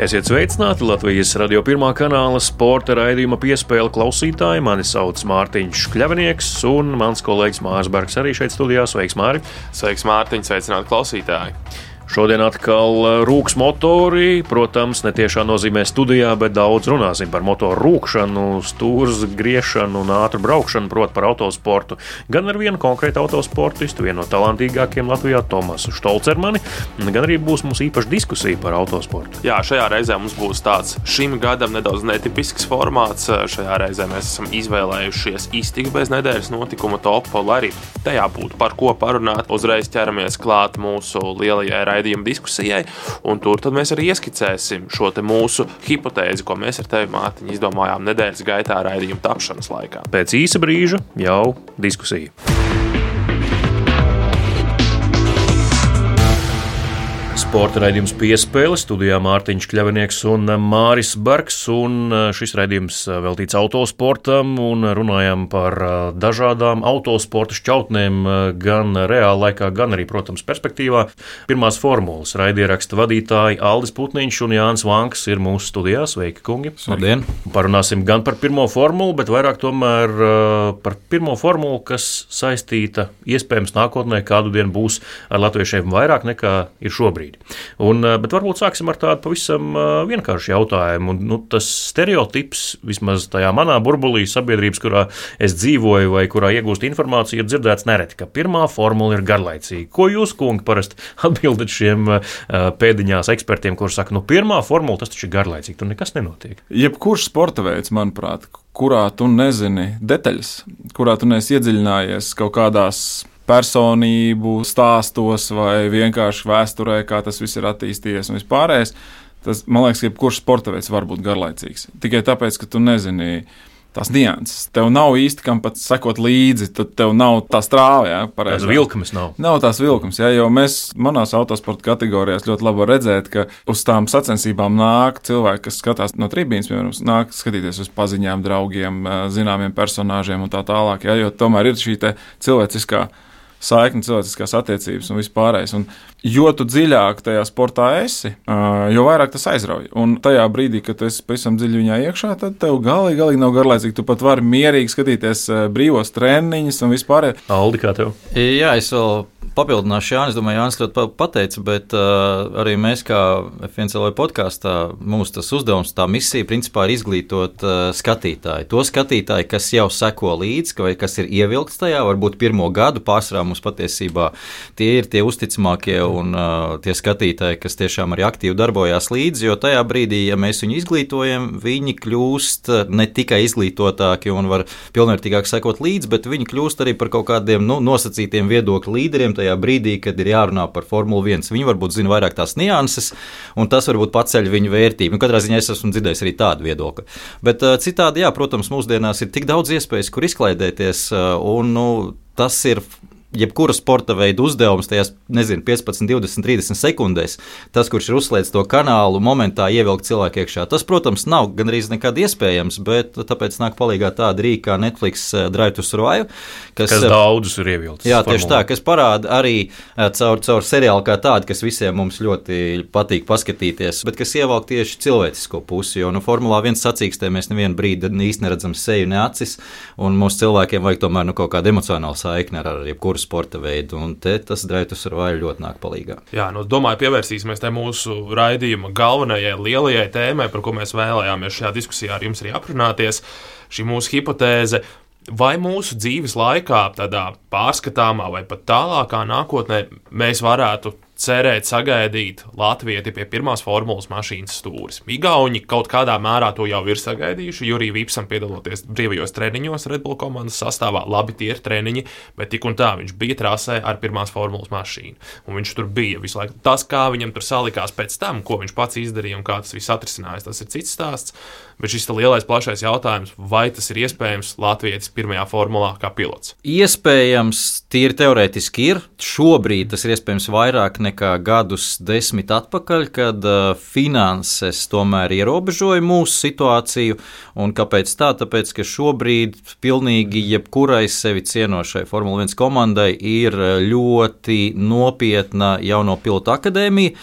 Esiet sveicināti Latvijas radio pirmā kanāla sporta raidījuma piespēle klausītāji. Mani sauc Mārtiņš Kļavnieks, un mans kolēģis Mārcis Bergs arī šeit studijā. Sveiks, Mārtiņ! Sveiks, Mārtiņ! Sveicināti klausītāji! Šodien atkal uh, rūks motori. Protams, ne tiešā nozīmē studijā, bet daudz runāsim par motoru rūkšanu, stūres griešanu un ātru braukšanu, proti, par autosportu. Gan ar vienu konkrētu autosportistu, vienu no talantīgākajiem Latvijā, Tomasu Stolcermani, gan arī būs mums īpaša diskusija par autosportu. Jā, šajā reizē mums būs tāds šim gadam nedaudz netipisks formāts. Šajā reizē mēs esam izvēlējušies iztikt bez nedēļas notikuma topu, lai arī tajā būtu par ko parunāt. Uzreiz ķeramies klāt mūsu lielajai raidījumai raidījuma diskusijai, un tur mēs arī ieskicēsim šo mūsu hipotēzi, ko mēs ar tevi, Mārtiņ, izdomājām nedēļas gaitā raidījuma tapšanas laikā. Pēc īsa brīža jau diskusija. Sporta raidījums piespēle studijā Mārtiņš Kļavinieks un Māris Bergs. Un šis raidījums veltīts autosportam un runājam par dažādām autosporta šķautnēm gan reālā laikā, gan arī, protams, perspektīvā. Pirmās formulas raidieraksta vadītāji Aldis Putniņš un Jānis Vanks ir mūsu studijā. Sveiki, kungi! Labdien! Parunāsim gan par pirmo formulu, bet vairāk tomēr par pirmo formulu, kas saistīta iespējams nākotnē kādu dienu būs ar latviešiem vairāk nekā ir šobrīd. Un, eh, bet varbūt sāksim ar tādu pavisam eh, vienkāršu jautājumu. Un, nu, tas stereotips, vismaz tajā manā burbulī sabiedrības, kurā es dzīvoju vai kurā iegūstu informāciju, ir dzirdēts nereti, ka pirmā formula ir garlaicīga. Ko jūs, kungi, parasti atbildat šiem eh, pēdiņās ekspertiem, kuriem saka, nu, pirmā formula tas taču ir garlaicīgi, tur nekas nenotiek? Jebkurš sporta veids, manuprāt, kurā tu nezini detaļas, kurā tu neesi iedziļinājies kaut kādās personību stāstos vai vienkārši vēsturē, kā tas viss ir attīstījies un vispārējais. Tas, man liekas, ka jebkurš sporta veids var būt garlaicīgs. Tikai tāpēc, ka tu nezini tās nianses. Tev nav īsti kam pat sekot līdzi, tad tev nav tā strāva. Ja, tās vilkums nav. Nav tās vilkums, ja, jo mēs manās autosporta kategorijās ļoti labi redzēt, ka uz tām sacensībām nāk cilvēki, kas skatās no tribīnas, piemēram, nāk skatīties uz paziņām, draugiem, zināmiem personāžiem un tā tālāk. Ja, jo tomēr ir šī cilvēciskā saikni, cilvēciskās attiecības un vispārējais. Un jo tu dziļāk tajā sportā esi, jo vairāk tas aizrauj. Un tajā brīdī, kad tu esi pavisam dziļi viņā iekšā, tad tev galīgi, galīgi nav garlaicīgi. Tu pat vari mierīgi skatīties brīvos treniņus un vispār. Aldi, kā tev? Jā, es vēl papildināšu Jānis. Domāju, Jānis ļoti pateica, bet uh, arī mēs, kā FNCL podkāstā, mūsu tas uzdevums, tā misija, principā ir izglītot uh, skatītāju. To skatītāju, kas jau seko līdzi, vai kas ir ievilkts tajā, varbūt pirmo gadu pārsvarā mums patiesībā tie ir tie uzticamākie un uh, tie skatītāji, kas tiešām arī aktīvi darbojās līdzi, jo tajā brīdī, ja mēs viņu izglītojam, viņi kļūst ne tikai izglītotāki un var pilnvērtīgāk sekot līdzi, bet viņi kļūst arī par kaut kādiem nu, nosacītiem viedokļu līderiem tajā brīdī, kad ir jārunā par Formuli 1. Viņi varbūt zina vairāk tās nianses, un tas varbūt paceļ viņu vērtību. Nu, katrā ziņā es esmu dzirdējis arī tādu viedokli. Bet citādi, jā, protams, mūsdienās ir tik daudz iespējas, kur izklaidēties, un nu, tas ir jebkura sporta veida uzdevums, tajās, nezinu, 15, 20, 30 sekundēs, tas, kurš ir uzslēdzis to kanālu, momentā ievilkt cilvēku iekšā. Tas, protams, nav gandrīz nekad iespējams, bet tāpēc nāk palīdzīgā tāda rīka kā Netflix uh, Drive to Survive, kas, kas daudzus ir ievilkts. Jā, tieši formulā. tā, kas parāda arī uh, caur, caur seriālu kā tādu, kas visiem mums ļoti patīk paskatīties, bet kas ievelk tieši cilvēcisko pusi, jo nu, Formulā viens sacīkstē mēs nevienu brīdi īsti neredzam seju, ne acis, un mūsu cilvēkiem vajag tomēr nu, kaut kādu emocionālu saikni ar, ar jebkuru sporta veidu, un te tas draitus ar vairu ļoti nāk palīgā. Jā, nu, domāju, pievērsīsimies mūsu raidījuma galvenajai lielajai tēmai, par ko mēs vēlējāmies šajā diskusijā ar jums arī aprunāties. Šī mūsu hipotēze, vai mūsu dzīves laikā, tādā pārskatāmā vai pat tālākā nākotnē, mēs varētu cerēt sagaidīt Latviju pie pirmās formulas mašīnas stūres. Igauni kaut kādā mērā to jau ir sagaidījuši. Jurija Vipsam piedaloties brīvajos treniņos Red Bull komandas sastāvā. Labi, tie ir treniņi, bet tik un tā viņš bija trasē ar pirmās formulas mašīnu. Un viņš tur bija visu laiku. Tas, kā viņam tur salikās pēc tam, ko viņš pats izdarīja un kā tas viss atrisinājās, tas ir cits stāsts. Bet šis lielais, plašais jautājums, vai tas ir iespējams Latvijas pirmajā formulā kā pilots? Iespējams, tīri teorētiski ir. Šobrīd tas ir iespējams vairāk nekā gadus desmit atpakaļ, kad uh, finanses tomēr ierobežoja mūsu situāciju. Un kāpēc tā? Tāpēc, ka šobrīd pilnīgi jebkurai sevi cienošai Formule 1 komandai ir ļoti nopietna jauno pilotu akadēmija.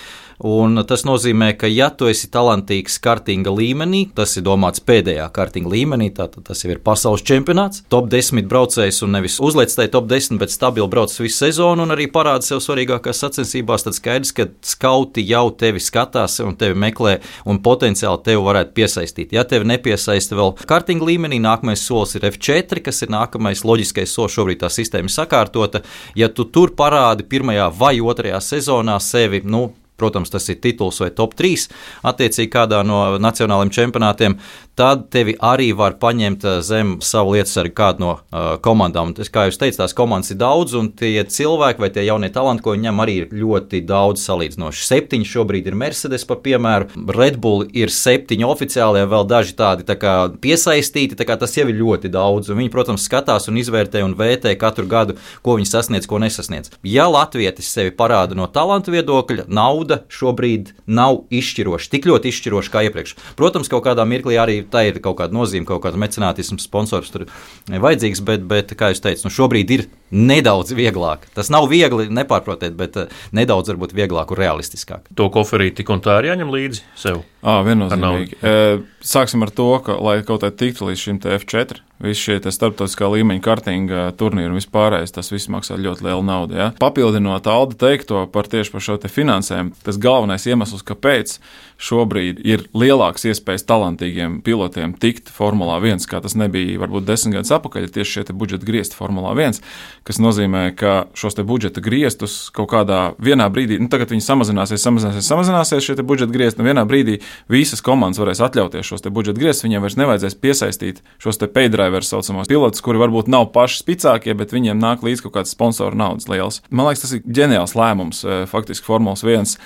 Un tas nozīmē, ka, ja tu esi talantīgs kartinga līmenī, tas ir domāts pēdējā kartinga līmenī, tātad tas jau ir pasaules čempionāts, top 10 braucējs un nevis uzliec tai top 10, bet stabili brauc visu sezonu un arī parāda sev svarīgākās sacensībās, tad skaidrs, ka skauti jau tevi skatās un tevi meklē un potenciāli tevi varētu piesaistīt. Ja tevi nepiesaista vēl kartinga līmenī, nākamais solis ir F4, kas ir nākamais loģiskais solis. Šobrīd tā sistēma ir sakārtota. Ja tu tur parādi pirmajā vai otrajā sezonā sevi, nu, protams, tas ir tituls vai top 3, attiecīgi kādā no nacionālajiem čempionātiem, tad tevi arī var paņemt eh, zem savu lietu ar kādu no uh, komandām. Un, kā jau teicu, tās komandas ir daudz, un tie cilvēki vai tie jaunie talanti, ko viņam arī ir ļoti daudz salīdzinoši. Septiņi šobrīd ir Mercedes, par piemēru, Red Bull ir septiņi oficiālie, vēl daži tādi tā kā, piesaistīti, tā kā tas jau ir ļoti daudz. Un viņi, protams, skatās un izvērtē un vērtē katru gadu, ko viņi sasniedz, ko nesasniedz. Ja Latvijas sevi parāda no talantu viedokļa, nauda šobrīd nav izšķiroša, tik ļoti izšķiroša kā iepriekš. Protams, kaut kādā mirklī arī tā ir kaut kāda nozīme, kaut kāda mecenātisms, sponsors tur ir vajadzīgs, bet, bet kā jūs teicat, nu šobrīd ir nedaudz vieglāk. Tas nav viegli, nepārprotiet, bet eh, nedaudz varbūt vieglāk un realistiskāk. To koferīti tik un tā ir jāņem līdzi sev. À, viennozīmīgi. Sāksim ar to, ka, lai kaut kā tiktu līdz šim F4, visi šie starptautiskā līmeņa kartinga turnīri un vispārējais, tas viss maksā ļoti lielu naudu. Ja? Papildinot Alda teikto par tieši par šo finansēm, tas galvenais iemesls, kāpēc šobrīd ir lielāks iespējas talantīgiem pilotiem tikt Formulā 1, kā tas nebija varbūt desmit gadus atpakaļ, tieši šie budžeta griezti Formulā 1, kas nozīmē, ka šos budžeta griestus kaut kādā vienā brīdī, nu tagad viņi samazināsies, samazināsies, samazināsies šie budžeta griezti, un vienā brīdī visas komandas varēs atļauties šos budžeta griestus, viņiem vairs nevajadzēs piesaistīt šos paydrivers saucamos pilotus, kuri varbūt nav paši spēcīgākie, bet viņiem nāk līdz kaut kāds sponsoru naudas liels. Man liekas, tas ir ģeniāls lēmums eh, faktiski Formulas 1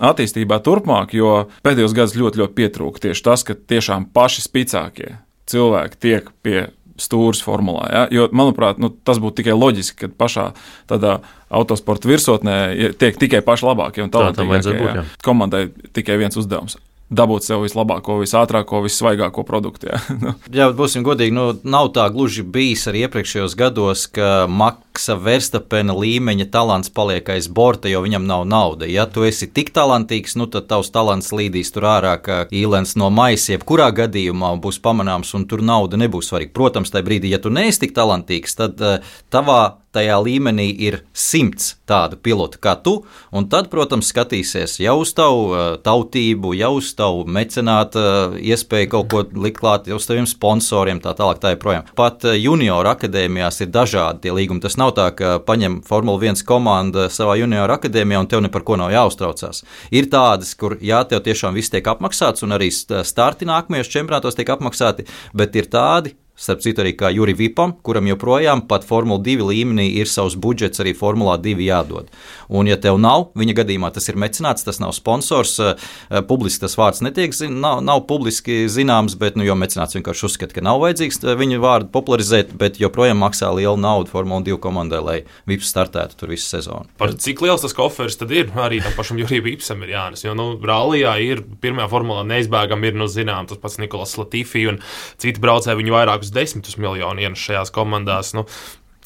attīstībā turpmāk, jo pēdējos gados ļoti, ļoti pietrūka tieši tas, ka tiešām paši spēcīgākie cilvēki tiek pie stūres formulā. Ja? Jo, manuprāt, nu, tas būtu tikai loģiski, ka pašā tādā autosporta virsotnē tiek tikai paši labākie un talantīgākie. Komandai tikai viens uzdevums dabūt sev vislabāko, visātrāko, vissvaigāko produktu. Jā, nu. jā būsim godīgi, nu, nav tā gluži bijis arī iepriekšējos gados, ka Maksa Verstapena līmeņa talants paliek aiz borta, jo viņam nav nauda. Ja tu esi tik talantīgs, nu, tad tavs talants līdīs tur ārā, kā īlens no maisa, jebkurā gadījumā būs pamanāms, un tur nauda nebūs svarīga. Protams, tajā brīdī, ja tu neesi tik talantīgs, tad uh, tavā tajā līmenī ir simts tādu pilotu kā tu, un tad, protams, skatīsies jau uz tavu uh, tautību, jau uz tavu mecenātu uh, iespēju kaut ko likt klāt, jau uz taviem sponsoriem, tā tālāk, tā joprojām. Pat junioru akadēmijās ir dažādi tie līgumi. Tas nav tā, ka paņem Formula 1 komanda savā junioru akadēmijā un tev ne par ko nav jāuztraucās. Ir tādas, kur jā, tev tiešām viss tiek apmaksāts, un arī starti nākamajos čempionātos tiek apmaksāti, bet ir tādi, Starp citu, arī kā Jurijam Vipam, kuram joprojām pat Formula 2 līmenī ir savs budžets arī Formulā 2 jādod. Un, ja tev nav, viņa gadījumā tas ir mecenāts, tas nav sponsors, eh, eh, publiski tas vārds netiek nav, nav publiski zināms, bet, nu, jo mecenāts vienkārši uzskata, ka nav vajadzīgs eh, viņa vārdu popularizēt, bet joprojām maksā lielu naudu Formula 2 komandai, lai Vips startētu tur visu sezonu. Par cik liels tas koferis tad ir? Arī tam pašam Jurijam Vipsam ir jānes, jo, nu, Rallijā ir pirmajā formulā neizbēgami ir, nu, zinām, tas pats Nikolas Latīfī un citi braucēji viņu vairākus desmitus miljonus ienes šajās komandās. Nu,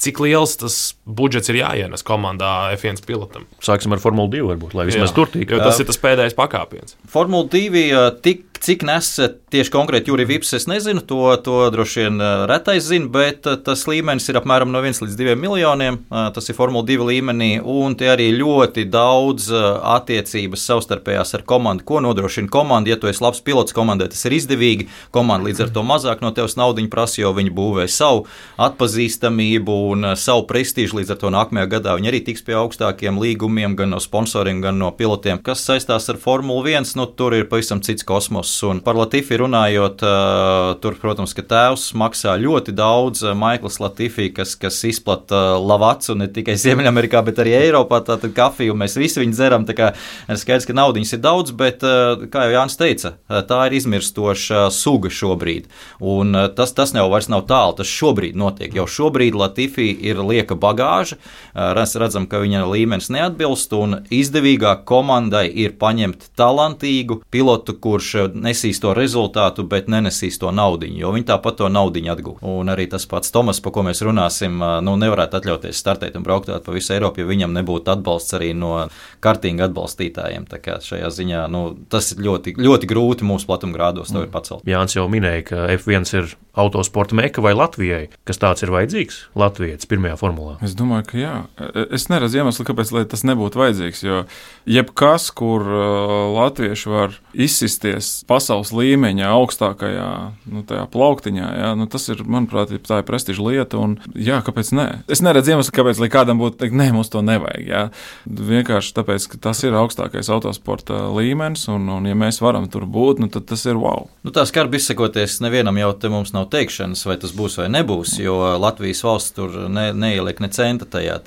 cik liels tas budžets ir jāienes komandā F1 pilotam. Sāksim ar Formuli 2, varbūt, lai vismaz Jā, tur tiktu. Tas ir tas pēdējais pakāpiens. Formula 2 tik Cik nes tieši konkrēti Jurija Vips, es nezinu, to, to droši vien retais zina, bet tas līmenis ir apmēram no 1 līdz 2 miljoniem. Tas ir Formula 2 līmenī, un tie arī ļoti daudz attiecības savstarpējās ar komandu, ko nodrošina komanda. Ja tu esi labs pilots komandai, tas ir izdevīgi. Komanda līdz ar to mazāk no tevis naudu prasa, jo viņi būvē savu atpazīstamību, un savu prestižu. Līdz ar to nākamajā gadā viņi arī tiks pie augstākiem līgumiem, gan no sponsoriem, gan no pilotiem. Kas saistās ar Formuli 1, nu, tur ir pavisam cits kosmos. Un par Latīfiju runājot, tur, protams, ka tēvs maksā ļoti daudz. Maikls Latīfija, kas, kas izplata lavacu ne tikai Ziemeļamerikā, bet arī Eiropā, tātad kafiju mēs visi viņu dzeram. Skaidrs, ka naudiņas ir daudz, bet, kā jau Jānis teica, tā ir izmirstoša suga šobrīd. Un tas, tas jau vairs nav tālu, tas šobrīd notiek. Jau šobrīd Latīfija ir lieka bagāža, mēs redzam, ka viņa līmenis neatbilst, un izdevīgāk komandai ir paņemt talantīgu pilotu, kurš nesīs to rezultātu, bet nenesīs to naudu, jo viņi tāpat to naudu atgūst. Un arī tas pats Tomas, par ko mēs runāsim, nu, nevarētu atļauties startēt un braukt pa visu Eiropu, ja viņam nebūtu atbalsts arī no kartīņa atbalstītājiem. Tā kā šajā ziņā nu, tas ir ļoti, ļoti grūti mūsu platumgrādos to mm. ir pacelt. Jānis jau minēja, ka F1 ir autosporta meka vai Latvijai, kas tāds ir vajadzīgs Latvijas pirmajā formulā? Es domāju, ka jā. Es neredzu iemeslu, kāpēc tas nebūtu vajadzīgs. Jo jebkas, kur uh, latvieši var izsisties pasaules līmeņa augstākajā nu, plauktiņā, jā, nu, tas ir, manuprāt, tā ir prestiža lieta. Un, jā, kāpēc nē? Es neredzu iemeslu, kāpēc kādam būtu teikt, nē, mums to nevajag. Jā. Vienkārši tāpēc, ka tas ir augstākais autosporta līmenis, un, un ja mēs varam tur būt, nu, tad tas ir wow. Nu, tā skarbi izsakoties, nevienam jau te mums nav nav teikšanas, vai tas būs vai nebūs, jo Latvijas valsts tur ne, neieliek ne centa tajā.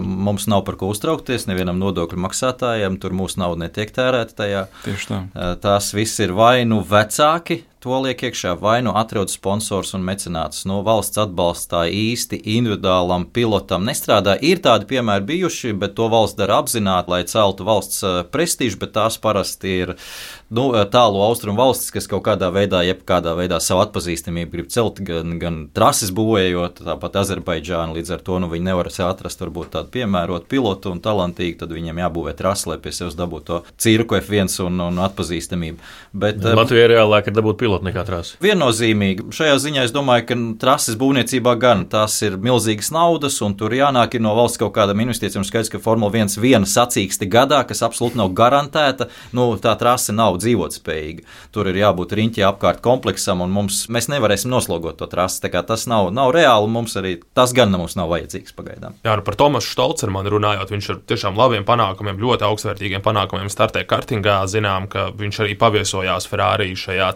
Mums nav par ko uztraukties, nevienam nodokļu maksātājam, tur mūsu nauda netiek tērēta tajā. Tieši tā. Tās viss ir vai nu vecāki, to liek iekšā, vai nu atrod sponsors un mecenāts. No valsts atbalsts tā īsti individuālam pilotam nestrādā. Ir tādi piemēri bijuši, bet to valsts dara apzināti, lai celtu valsts prestižu, bet tās parasti ir nu, tālu austrumu valstis, kas kaut kādā veidā, jebkādā veidā savu atpazīstamību grib celt, gan, gan trases būvējot, tāpat Azerbaidžāna. Līdz ar to nu, viņi nevar atrast varbūt tādu piemērotu pilotu un talantīgu, tad viņiem jābūvē trasi, lai pie sevis dabūtu to cirku F1 un, un atpazīstamību. Bet, Latvijā reālāk ir dabūt pilotu piloti nekā trasa. Viennozīmīgi. Šajā ziņā es domāju, ka trases būvniecībā gan tās ir milzīgas naudas, un tur jānāk no valsts kaut kādam investīcijam. Skaidrs, ka Formula 1 viena sacīksti gadā, kas absolūti nav garantēta, nu, tā trase nav dzīvotspējīga. Tur ir jābūt riņķī apkārt kompleksam, un mums, mēs nevarēsim noslogot to trasi. Tas nav, nav reāli, mums arī tas gan mums nav vajadzīgs pagaidām. Jā, nu par Tomasu Stolcermanu runājot, viņš ar tiešām labiem panākumiem, ļoti augstvērtīgiem panākumiem startē kartingā. Zinām, ka viņš arī paviesojās Ferrari šajā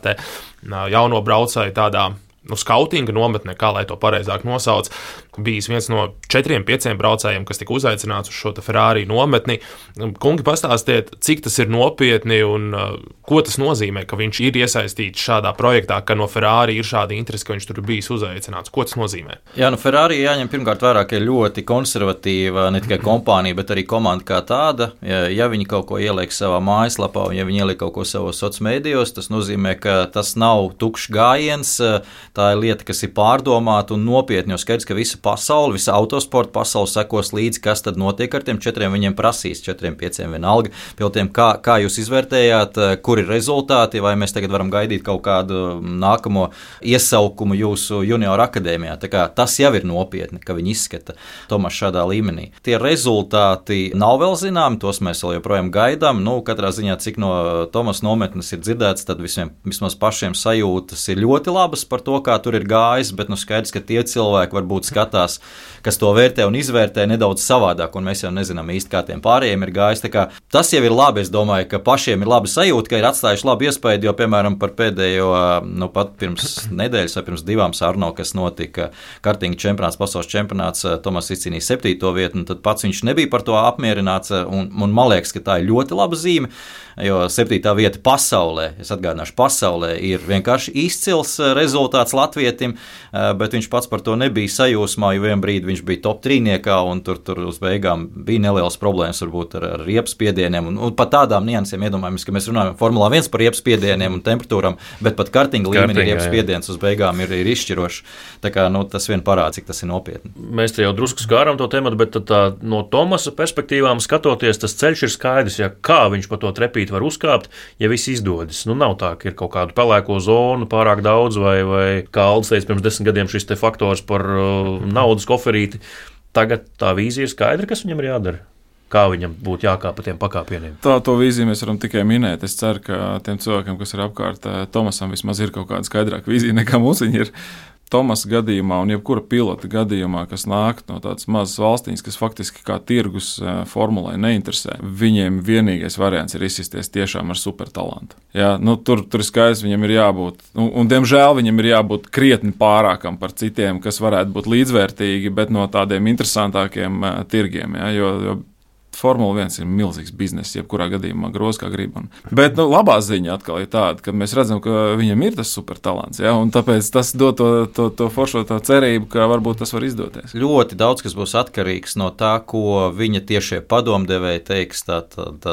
jauno braucēju tādā nu, skautinga nometnē, kā lai to pareizāk nosauc, bijis viens no četriem, pieciem braucējiem, kas tika uzaicināts uz šo Ferrari nometni. Kungi, pastāstiet, cik tas ir nopietni un uh, ko tas nozīmē, ka viņš ir iesaistīts šādā projektā, ka no Ferrari ir šāda interese, ka viņš tur ir bijis uzaicināts. Ko tas nozīmē? Jā, nu Ferrari jāņem pirmkārt vērā, ka ir ļoti konservatīva ne tikai kompānija, bet arī komanda kā tāda. Ja, ja viņi kaut ko ieliek savā mājaslapā, un ja viņi ieliek kaut ko savos sociālos mēdījos, tas nozīmē, ka tas nav tukšs gājiens tā ir lieta, kas ir pārdomāta un nopietna. Jo skaidrs, ka visa pasaule, visa autosporta pasaule sekos līdzi, kas tad notiek ar tiem četriem. Viņiem prasīs četriem, pieciem vienalga. Pilotiem, kā, kā jūs izvērtējāt, eh, kur ir rezultāti, vai mēs tagad varam gaidīt kaut kādu nākamo iesaukumu jūsu junioru akadēmijā. Tas jau ir nopietni, ka viņi izskata Tomas šādā līmenī. Tie rezultāti nav vēl zināmi, tos mēs vēl joprojām gaidām. Nu, katrā ziņā, cik no Tomas nometnes ir dzirdēts, tad visiem, vismaz pašiem sajūtas ir ļoti labas par to, kā tur ir gājis, bet nu, skaidrs, ka tie cilvēki varbūt skatās, kas to vērtē un izvērtē nedaudz savādāk, un mēs jau nezinām īsti, kā tiem pārējiem ir gājis. Tas jau ir labi. Es domāju, ka pašiem ir labi sajūta, ka ir atstājuši labu iespēju, jo, piemēram, par pēdējo, nu, pat pirms nedēļas vai pirms divām sarunām, kas notika kartinga čempionāts, pasaules čempionāts, Tomas izcīnīja septīto vietu, un tad pats viņš nebija par to apmierināts, un, un man liekas, ka tā ir ļoti laba zīme, jo septītā vieta pasaulē, es atgādināšu, pasaulē ir vienkārši izcils rezultāts latvietim, eh, bet viņš pats par to nebija sajūsmā, jo vienā brīdī viņš bija top trīniekā, un tur, tur uz beigām bija nelielas problēmas varbūt ar, ar riepspiedieniem, un, un pat tādām niansēm iedomājamies, ka mēs runājam Formulā 1 par riepspiedieniem un temperatūrām, bet pat kartinga līmenī riepspiediens uz beigām ir, ir izšķirošs. Tā kā nu, tas vien parāda, cik tas ir nopietni. Mēs te jau drusku skārām to tematu, bet tā, no Tomasa perspektīvām skatoties, tas ceļš ir skaidrs, ja kā viņš pa to trepīt var uzkāpt, ja viss izdodas. Nu, nav tā, ka ir kaut kāda pelēko zonu pārāk daudz vai, vai kā Aldis teica, pirms desmit gadiem šis faktors par uh, naudas koferīti. Tagad tā vīzija ir skaidra, kas viņam ir jādara kā viņam būtu jākāp pa tiem pakāpieniem. Tā to vīziju mēs varam tikai minēt. Es ceru, ka tiem cilvēkiem, kas ir apkārt, uh, Tomasam vismaz ir kaut kāda skaidrāka vīzija nekā mums ir. Tomas gadījumā un jebkura pilota gadījumā, kas nāk no tādas mazas valstīm, kas faktiski kā tirgus eh, formulē neinteresē, viņiem vienīgais variants ir izsisties tiešām ar supertalantu. Jā, nu, tur, tur ir skaidrs, viņam ir jābūt, un, un diemžēl viņam ir jābūt krietni pārākam par citiem, kas varētu būt līdzvērtīgi, bet no tādiem interesantākiem uh, tirgiem. Jā, jo, jo Formula 1 ir milzīgs bizness, jebkurā gadījumā grozs kā grib. Un... Bet nu, labā ziņa atkal ir tāda, ka mēs redzam, ka viņam ir tas supertalants. Ja? Tāpēc tas dod to, to, to foršo to cerību, ka varbūt tas var izdoties. Ļoti daudz kas būs atkarīgs no tā, ko viņa tiešie padomdevēji teiks. Tātad,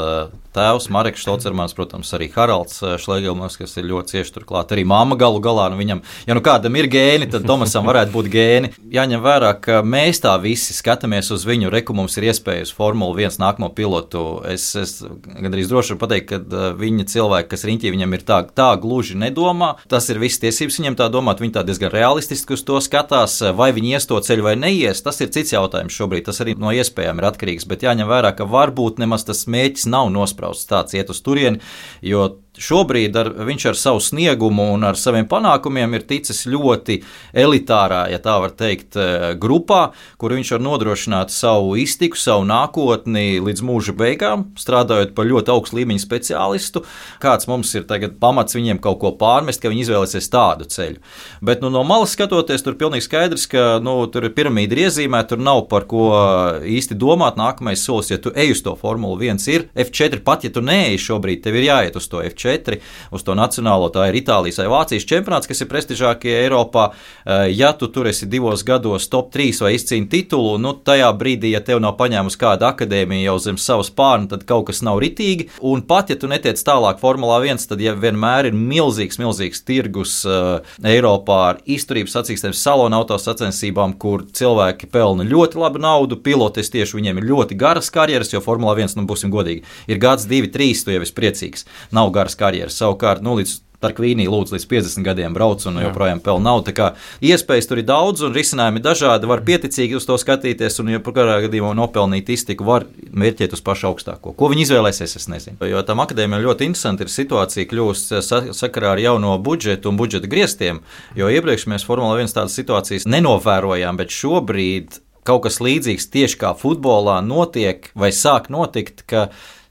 Tēvs Marks Šalcermans, protams, arī Haralds eh, Šlegelmans, kas ir ļoti cieši turklāt. Arī māma galu galā, nu viņam, ja nu kādam ir gēni, tad Tomasam varētu būt gēni. Jāņem vērā, ka mēs tā visi skatāmies uz viņu, reku mums ir iespējas Formula 1 neviens nākamo pilotu. Es, es gandrīz droši varu pateikt, ka eh, viņa cilvēki, kas riņķī, viņam ir tā, tā gluži nedomā. Tas ir viss tiesības viņam tā domāt. Viņi tā diezgan realistiski uz to skatās, eh, vai viņi ies to ceļu vai neies. Tas ir cits jautājums šobrīd. Tas arī no iespējām ir atkarīgs. Bet jāņem vērā, ka varbūt nemaz tas mēģis nav nosprausts tāds iet uz turieni, jo šobrīd ar, viņš ar savu sniegumu un ar saviem panākumiem ir ticis ļoti elitārā, ja tā var teikt, eh, grupā, kur viņš var nodrošināt savu iztiku, savu nākotni līdz mūža beigām, strādājot par ļoti augstu līmeņa speciālistu. Kāds mums ir tagad pamats viņiem kaut ko pārmest, ka viņi izvēlēsies tādu ceļu. Bet nu, no malas skatoties, tur pilnīgi skaidrs, ka nu, tur ir piramīda iezīmēta, tur nav par ko īsti domāt. Nākamais solis, ja tu ej uz to Formuli 1, ir F4, pat ja tu neej šobrīd, tev ir jāiet uz to F4 četri uz to nacionālo. Tā ir Itālijas vai Vācijas čempionāts, kas ir prestižākie Eiropā. Eh, ja tu tur esi divos gados top 3 vai izcīni titulu, nu tajā brīdī, ja tev nav paņēmusi kāda akadēmija jau zem savas pārna, tad kaut kas nav ritīgi. Un pat ja tu netiec tālāk Formulā 1, tad ja vienmēr ir milzīgs, milzīgs tirgus uh, Eiropā ar izturības sacīkstēm, salonu auto sacensībām, kur cilvēki pelna ļoti labu naudu. Pilotis tieši viņiem ir ļoti garas karjeras, jo Formulā 1, nu būsim godīgi, ir gads, divi, trīs, tu jau esi priecīgs. Nav garas karjeras. Savukārt, nu, līdz Tarkvīnī lūdzu līdz 50 gadiem brauc un Jā. joprojām pelna naudu. Tā kā iespējas tur ir daudz un risinājumi dažādi. Var pieticīgi uz to skatīties un, ja kurā gadījumā nopelnīt iztiku, var mērķēt uz pašu augstāko. Ko viņi izvēlēsies, es nezinu. Jo tam akadēmijam ļoti interesanti ir situācija kļūst sakarā ar jauno budžetu un budžeta griestiem, jo iepriekš mēs Formula 1 tādas situācijas nenovērojām, bet šobrīd kaut kas līdzīgs tieši kā futbolā notiek vai sāk notikt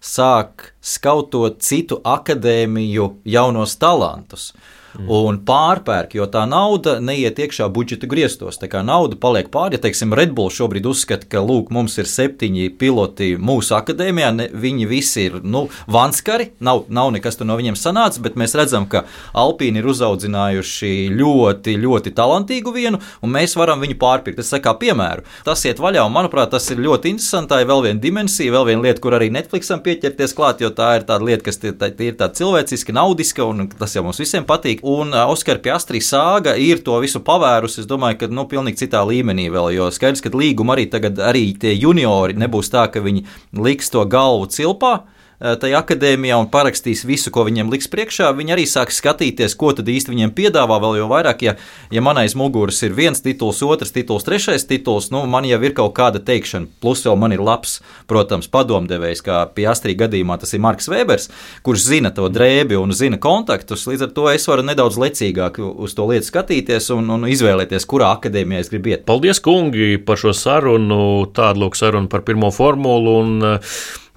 sāk skautot citu akadēmiju jaunos talantus mm. Un pārpērk, jo tā nauda neiet iekšā budžeta griestos. Tā kā nauda paliek pāri, ja teiksim, Red Bull šobrīd uzskata, ka lūk, mums ir septiņi piloti mūsu akadēmijā, ne, viņi visi ir nu, vanskari, nav, nav nekas no viņiem sanācis, bet mēs redzam, ka Alpīni ir uzaudzinājuši ļoti, ļoti talantīgu vienu, un mēs varam viņu pārpirkt. Es saku, piemēru, tas iet vaļā, un manuprāt, tas ir ļoti interesanti. Tā ir vēl viena dimensija, vēl viena lieta, kur arī Netflixam pieķerties klāt, jo tā ir tāda lieta, kas ir tā, tā cilvēciska, naudiska, un tas jau mums visiem patīk patīk. Un Oskara Piastri sāga ir to visu pavērusi. Es domāju, ka nu, pilnīgi citā līmenī vēl, jo skaidrs, ka līguma arī tagad arī tie juniori nebūs tā, ka viņi liks to galvu cilpā. Eh, tajā akadēmijā un parakstīs visu, ko viņiem liks priekšā, viņi arī sāks skatīties, ko tad īsti viņiem piedāvā. Vēl jau vairāk, ja, ja man aiz muguras ir viens tituls, otrs tituls, trešais tituls, nu, man jau ir kaut kāda teikšana. Plus vēl man ir labs, protams, padomdevējs, kā pie Astrī gadījumā tas ir Marks Vēbers, kurš zina to drēbi un zina kontaktus. Līdz ar to es varu nedaudz lecīgāk uz to lietu skatīties un, un izvēlēties, kurā akadēmijā es gribu iet. Paldies, kungi, par šo sarunu. Tāda lūk saruna par pirmo formulu. Un,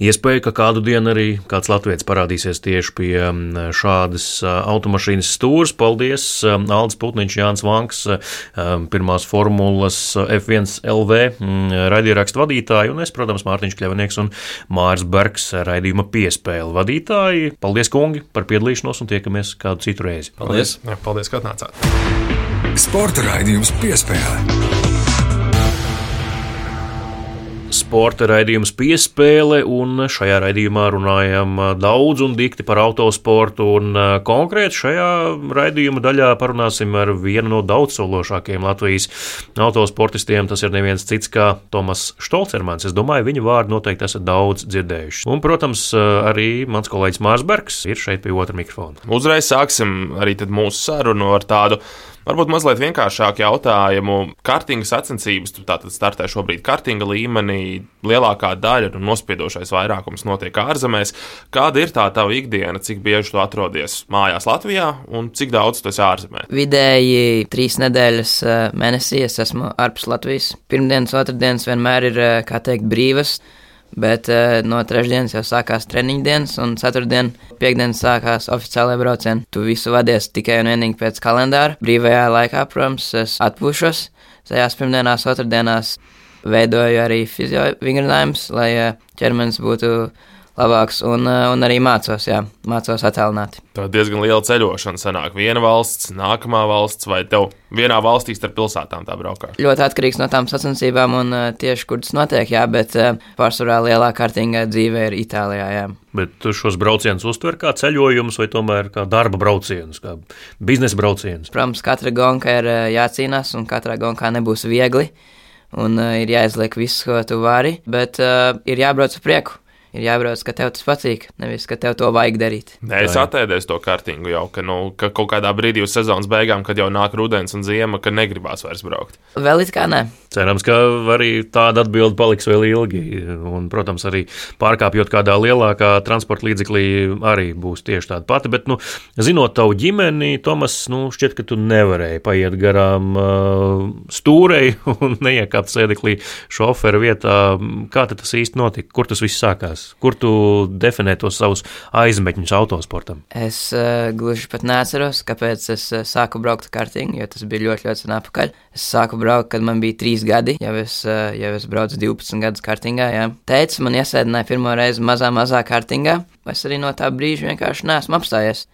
Iespēja, ka kādu dienu arī kāds latviečs parādīsies tieši pie šādas automašīnas stūres. Paldies, Aldis Putniņš, Jānis Vanks, pirmās formulas F1 LV raidierakstu vadītāji, un es, protams, Mārtiņš Kļavnieks un Mārs Bergs raidījuma piespēle vadītāji. Paldies, kungi, par piedalīšanos un tiekamies kādu citu reizi. Paldies! Paldies, paldies ka atnācāt! Sporta raidījums piespēle sporta raidījums piespēle, un šajā raidījumā runājam daudz un dikti par autosportu, un konkrēti šajā raidījuma daļā parunāsim ar vienu no daudzsološākajiem Latvijas autosportistiem. Tas ir neviens cits kā Tomas Štolcermans. Es domāju, viņa vārdu noteikti esat daudz dzirdējuši. Un, protams, arī mans kolēģis Mārs Bergs ir šeit pie otra mikrofona. Uzreiz sāksim arī mūsu sarunu ar tādu Varbūt mazliet vienkāršāk jautājumu. Kartinga sacensības, tātad startē šobrīd kartinga līmenī, lielākā daļa un nospiedošais vairākums notiek ārzemēs. Kāda ir tā tava ikdiena, cik bieži tu atrodies mājās Latvijā un cik daudz tu esi ārzemē? Vidēji trīs nedēļas eh, mēnesī es esmu ārpus Latvijas. Pirmdienas, otrdienas vienmēr ir, eh, kā teikt, brīvas. Bet uh, no trešdienas jau sākās treniņu dienas, un ceturtdien, piekdienas sākās oficiālajā braucienā. Tu visu vadies tikai un vienīgi pēc kalendāra. Brīvajā laikā, protams, es atpūšos. Tajās pirmdienās, otrdienās veidoju arī fizio vingrinājumus, lai uh, ķermenis būtu labāks, un, eh, un arī mācos, jā, mācos attēlināt. Tā diezgan liela ceļošana sanāk. Viena valsts, nākamā valsts, vai tev vienā valstī starp pilsētām tā braukā? Ļoti atkarīgs no tām sacensībām un uh, tieši, kur tas notiek, jā, bet uh, pārsvarā lielā kārtīgā dzīve ir Itālijā, jā. Bet tu šos braucienus uztver kā ceļojumus vai tomēr kā darba braucienus, kā biznesa braucienus? Protams, katra gonka ir jācīnās un katrā gonkā nebūs viegli. Un uh, ir jāizliek viss, ko tu vari, bet uh, ir jābrauc uz priekšu ir jābrauc, ka tev tas patīk, nevis ka tev to vajag darīt. Nē, es atēdēju to kārtīgu jau, ka, nu, ka kaut kādā brīdī uz sezonas beigām, kad jau nāk rudens un ziema, ka negribās vairs braukt. Vēl it kā nē. Cerams, ka arī tāda atbilde paliks vēl ilgi. Un, protams, arī pārkāpjot kādā lielākā transporta līdzeklī, arī būs tieši tāda pati. Bet, nu, zinot tavu ģimeni, Tomas, nu, šķiet, ka tu nevarēji paiet garām uh, stūrei un neiekāpt sēdeklī šoferu vietā. Kā tas īsti notika? Kur tas viss sākās? Kur tu definē tos savus aizmetņus autosportam? Es uh, gluži pat neatceros, kāpēc es uh, sāku braukt kartīgu, jo tas bija ļoti, ļoti sen atpakaļ. Es sāku braukt, kad man bija 3 gadi, jau es, uh, jau es braucu 12 gadus kartīgā. Teicis, man iesēdināja pirmo reizi mazā, mazā kartīgā. Es arī no tā brīža vienkārši neesmu apstājies.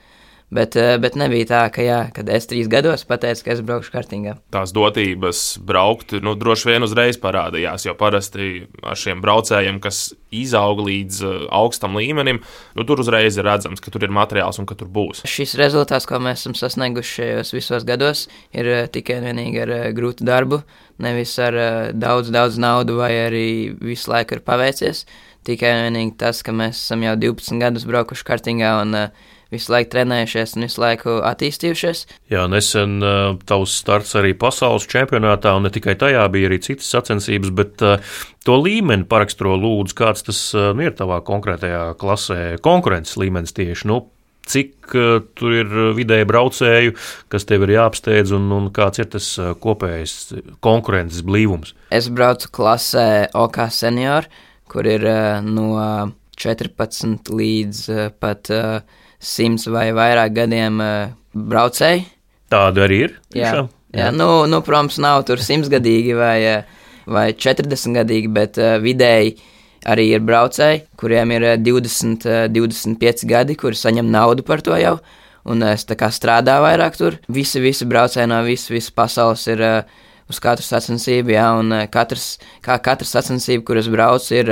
Bet, eh, bet nebija tā, ka, jā, kad es trīs gados pateicu, ka es braukšu kartingā. Tās dotības braukt, nu, droši vien uzreiz parādījās, jo parasti ar šiem braucējiem, kas izaug līdz uh, augstam līmenim, nu, tur uzreiz ir redzams, ka tur ir materiāls un ka tur būs. Šis rezultāts, ko mēs esam sasnieguši šajos visos gados, ir uh, tikai un vienīgi ar grūtu darbu, nevis ar daudz, daudz naudu vai arī visu laiku ir paveicies. Tikai un vienīgi tas, ka mēs esam jau 12 gadus braukuši kartingā un uh, visu laiku trenējušies un visu laiku attīstījušies. Jā, nesen uh, tavs starts arī pasaules čempionātā, un ne tikai tajā bija arī citas sacensības, bet uh, to līmeni paraksturo lūdzu, kāds tas uh, nu, ir tavā konkrētajā klasē, konkurences līmenis tieši. Nu, cik uh, tur ir vidēji braucēju, kas tev ir jāapsteidz, un, un kāds ir tas uh, kopējais konkurences blīvums? Es braucu klasē OK senior, kur ir uh, no 14 līdz uh, pat uh, simts vai vairāk gadiem uh, braucēji. Tāda arī ir. Jā, jā. jā nu, nu, protams, nav tur simtsgadīgi vai, eh, vai 40 gadīgi, bet uh, vidēji arī ir braucēji, kuriem ir 20, 25 gadi, kuri saņem naudu par to jau. Un es tā kā strādāju vairāk tur. Visi, visi braucēji no visas, visas pasaules ir uz katru sacensību, jā, un katrs, kā katra sacensība, kuras brauc, ir,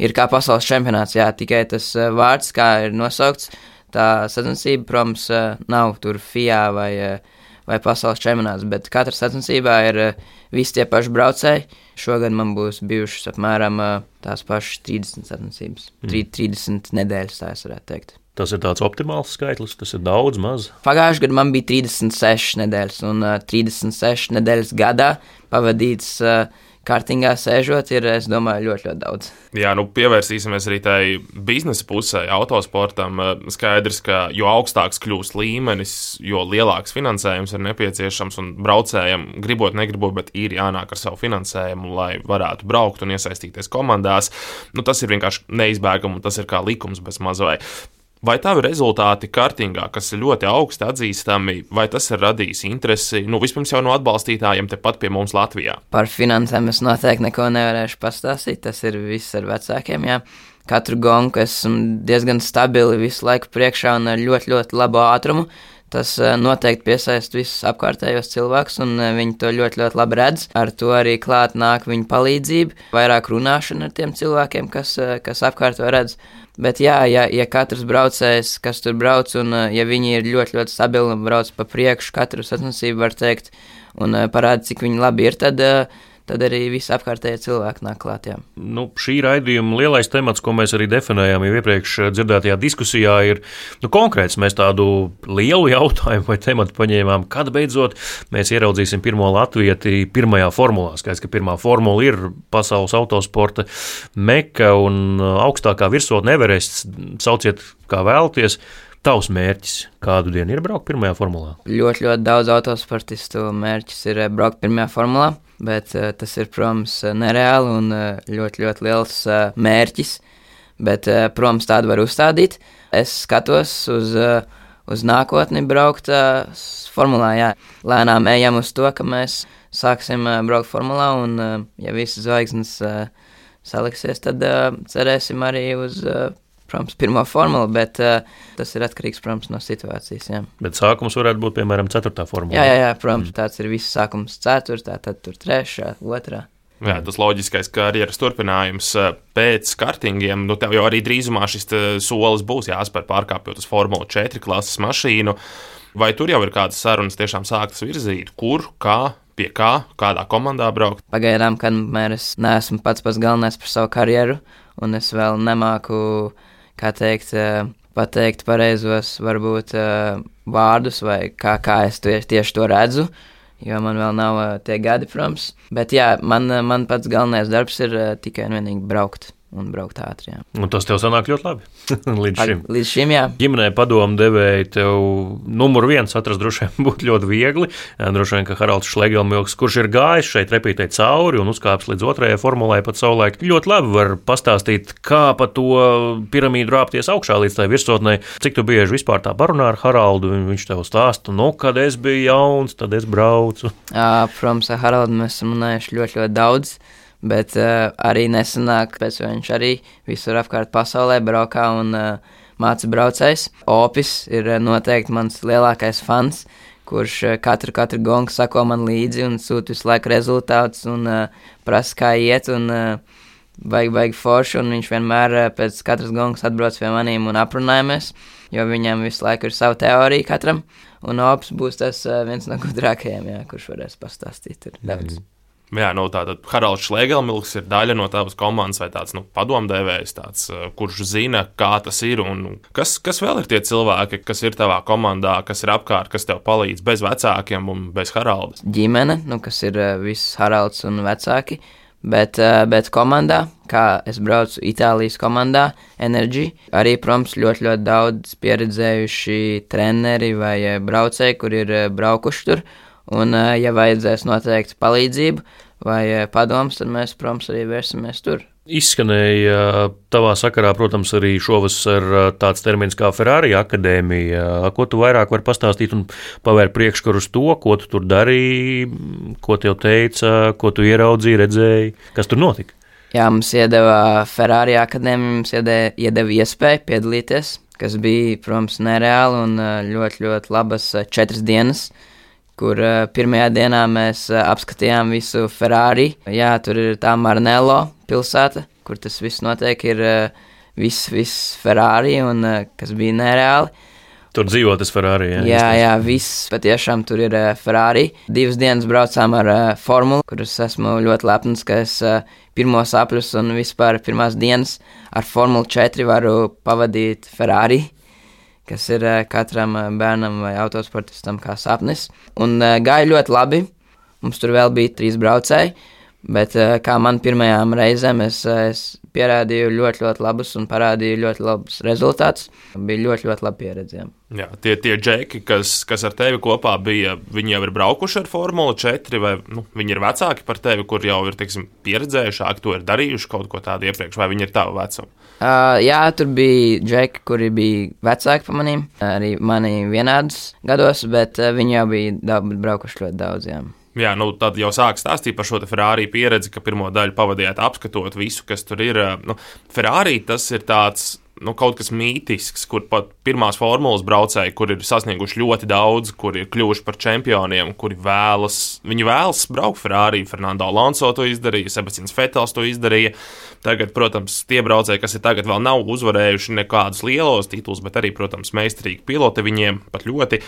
ir kā pasaules čempionāts, jā, tikai tas vārds, kā ir nosaukts, tā sacensība, protams, eh, nav tur FIA vai, eh, vai pasaules čempionāts, bet katra sacensībā ir eh, visi tie paši braucēji. Šogad man būs bijušas apmēram tās pašas 30 sacensības, mm. 30 nedēļas, tā es varētu teikt. Tas ir tāds optimāls skaitlis, tas ir daudz, maz. Pagājušajā gadā man bija 36 nedēļas, un uh, 36 nedēļas gadā pavadīts uh, kārtīgā sēžot, ir, es domāju, ļoti, ļoti daudz. Jā, nu pievērsīsimies arī tai biznesa pusē, autosportam. Skaidrs, ka jo augstāks kļūst līmenis, jo lielāks finansējums ir nepieciešams un braucējiem, gribot, negribot, bet ir jānāk ar savu finansējumu, lai varētu braukt un iesaistīties komandās. Nu, tas ir vienkārši neizbēgami un tas ir kā likums bez mazai. Vai tavi rezultāti kartingā, kas ir ļoti augsti atzīstami, vai tas ir radījis interesi, nu, vispirms jau no atbalstītājiem tepat pie mums Latvijā? Par finansēm es noteikti neko nevarēšu pastāstīt, tas ir viss ar vecākiem, jā. Katru gonku esmu diezgan stabili visu laiku priekšā un ar ļoti, ļoti labu ātrumu. Tas eh, noteikti piesaista visus apkārtējos cilvēkus, un eh, viņi to ļoti, ļoti labi redz. Ar to arī klāt nāk viņa palīdzība, vairāk runāšana ar tiem cilvēkiem, kas, eh, kas apkārt to redz. Bet, jā, ja, ja katrs braucējs, kas tur brauc, un ja viņi ir ļoti, ļoti stabili un brauc pa priekšu katru sacensību, var teikt, un parāda, cik viņi labi ir, tad, tad arī visi apkārtējie cilvēki nāk klāt. Jā. Nu, šī raidījuma lielais temats, ko mēs arī definējām jau iepriekš dzirdētajā diskusijā, ir nu, konkrēts. Mēs tādu lielu jautājumu vai tematu paņēmām, kad beidzot mēs ieraudzīsim pirmo latvieti pirmajā formulā. Skaidrs, ka pirmā formula ir pasaules autosporta meka un augstākā virsotne Everests. Sauciet, kā vēlaties. Tavs mērķis kādu dienu ir braukt pirmajā formulā? Ļoti, ļoti daudz autosportistu mērķis ir eh, braukt pirmajā formulā, bet uh, tas ir, protams, eh, nereāli un ļoti, ļoti liels mērķis. Bet, protams, tādu var uzstādīt. Es skatos uz, uz nākotni braukt formulā. Jā. Lēnām ejam uz to, ka mēs sāksim braukt formulā un, ja visas zvaigznes saliksies, tad cerēsim arī uz. Protams, pirmā formula, bet uh, tas ir atkarīgs, protams, no situācijas. Jā. Bet sākums varētu būt, piemēram, ceturtā formula. Jā, jā, jā protams, mm. tāds ir viss sākums ceturtā, tad tur trešā, otrā. Jā, tas loģiskais karjeras turpinājums uh, pēc kartingiem, nu tev jau arī drīzumā šis solis būs jāspēr pārkāpjot uz Formula 4 klases mašīnu. Vai tur jau ir kādas sarunas tiešām sāktas virzīt, kur, kā, pie kā, kādā komandā braukt? Pagaidām, kamēr es neesmu pats pats galvenais par savu karjeru, un es vēl nemāku uh, kā teikt, eh, pateikt pareizos, varbūt eh, vārdus, vai kā, kā es tieši, tieši to redzu. Jo man vēl nav uh, tie gadi, protams. Bet jā, man, man pats galvenais darbs ir tikai un vienīgi braukt un braukt ātri. Jā. Un tas tev sanāk ļoti labi. līdz šim. Līdz šim, jā. Ģimenē padomu devēja tev numuru viens atrast droši vien būtu ļoti viegli. Droši vien, ka Haralds Šlegelmilks, kurš ir gājis šeit repītē cauri un uzkāpis līdz otrajai formulai pat savulaik, ļoti labi var pastāstīt, kā pa to piramīdu rāpties augšā līdz tai virsotnei. Cik tu bieži vispār tā parunā ar Haraldu, viņš tev stāsta, nu, kad es biju jauns, tad es braucu. Jā, protams, ar Haraldu mēs esam runājuši ļoti, ļoti daudz. Bet uh, arī nesenāk, pēc viņš arī visur apkārt pasaulē braukā un uh, māca braucējs. Opis ir uh, noteikti mans lielākais fans, kurš uh, katru, katru gongu sako man līdzi un sūta visu laiku rezultātus un uh, prasa, kā iet. Un, uh, Baigi, baigi forši, un viņš vienmēr uh, pēc katras gongas atbrauc pie maniem un aprunājamies, jo viņam visu laiku ir sava teorija katram. Un Ops būs tas uh, viens no gudrākajiem, jā, kurš varēs pastāstīt. Tur daudz. Mm. Jā, nu, tātad Haralds Šlegelmilks ir daļa no tavas komandas vai tāds nu, padomdevējs, tāds, eh, kurš zina, kā tas ir. Kas, kas vēl ir tie cilvēki, kas ir tavā komandā, kas ir apkārt, kas tev palīdz bez vecākiem un bez Haralda? Ģimene, nu, kas ir uh, viss Haralds un vecāki. Bet, uh, bet komandā, kā es braucu Itālijas komandā, Energy, arī, protams, ļoti, ļoti daudz pieredzējuši treneri vai braucēji, kur ir braukuši tur. Un, ja vajadzēs noteikti palīdzību, vai eh, padoms, tad mēs, protams, arī vērsimies tur. Izskanēja eh, tavā sakarā, protams, arī šovasar eh, tāds termins kā Ferrari akadēmija. Ko tu vairāk vari pastāstīt un pavērt priekškaru uz to, ko tu tur darīji, ko tev teica, ko tu ieraudzīji, redzēji, kas tur notika? Jā, mums iedeva Ferrari akadēmija, mums iedeva, iedeva iespēju piedalīties, kas bija, protams, nereāli un ļoti, ļoti labas četras dienas. Uh, kur uh, pirmajā dienā mēs uh, apskatījām visu Ferrari. Jā, tur ir tā Marnello pilsēta, kur tas viss notiek, ir uh, viss, viss Ferrari, un uh, kas bija nereāli. Tur dzīvo tas Ferrari. Jā, jā, jā viss patiešām tur ir uh, Ferrari. Divas dienas braucām ar uh, formulu, kuras esmu ļoti lepns, ka es uh, pirmos apļus un vispār pirmās dienas ar Formuli 4 varu pavadīt Ferrari kas ir eh, katram eh, bērnam vai autosportistam kā sapnis. Un eh, gāja ļoti labi. Mums tur vēl bija trīs braucēji, bet kā man pirmajām reizēm es, es pierādīju ļoti, ļoti labus un parādīju ļoti labus rezultātus. Bija ļoti, ļoti labi pieredze. Jā, tie, tie džeki, kas, kas ar tevi kopā bija, viņi jau ir braukuši ar Formuli 4, vai nu, viņi ir vecāki par tevi, kur jau ir teiksim, pieredzējušāki, to ir darījuši kaut ko tādu iepriekš, vai viņi ir tavu vecumu? Uh, jā, tur bija džeki, kuri bija vecāki par maniem, arī mani vienādus gados, bet uh, viņi jau bija daudz, braukuši ļoti daudz. Jā. Jā, nu, tad jau sāk stāstīt par šo Ferrari pieredzi, ka pirmo daļu pavadījāt apskatot visu, kas tur ir. Nu, Ferrari tas ir tāds nu, kaut kas mītisks, kur pat pirmās formulas braucēji, kur ir sasnieguši ļoti daudz, kur ir kļuvuši par čempioniem, kuri vēlas, viņi vēlas braukt Ferrari. Fernando Alonso to izdarīja, Sebastians Fetels to izdarīja. Tagad, protams, tie braucēji, kas ir tagad vēl nav uzvarējuši nekādus lielos titulus, bet arī, protams, meistarīgi piloti viņiem pat ļoti.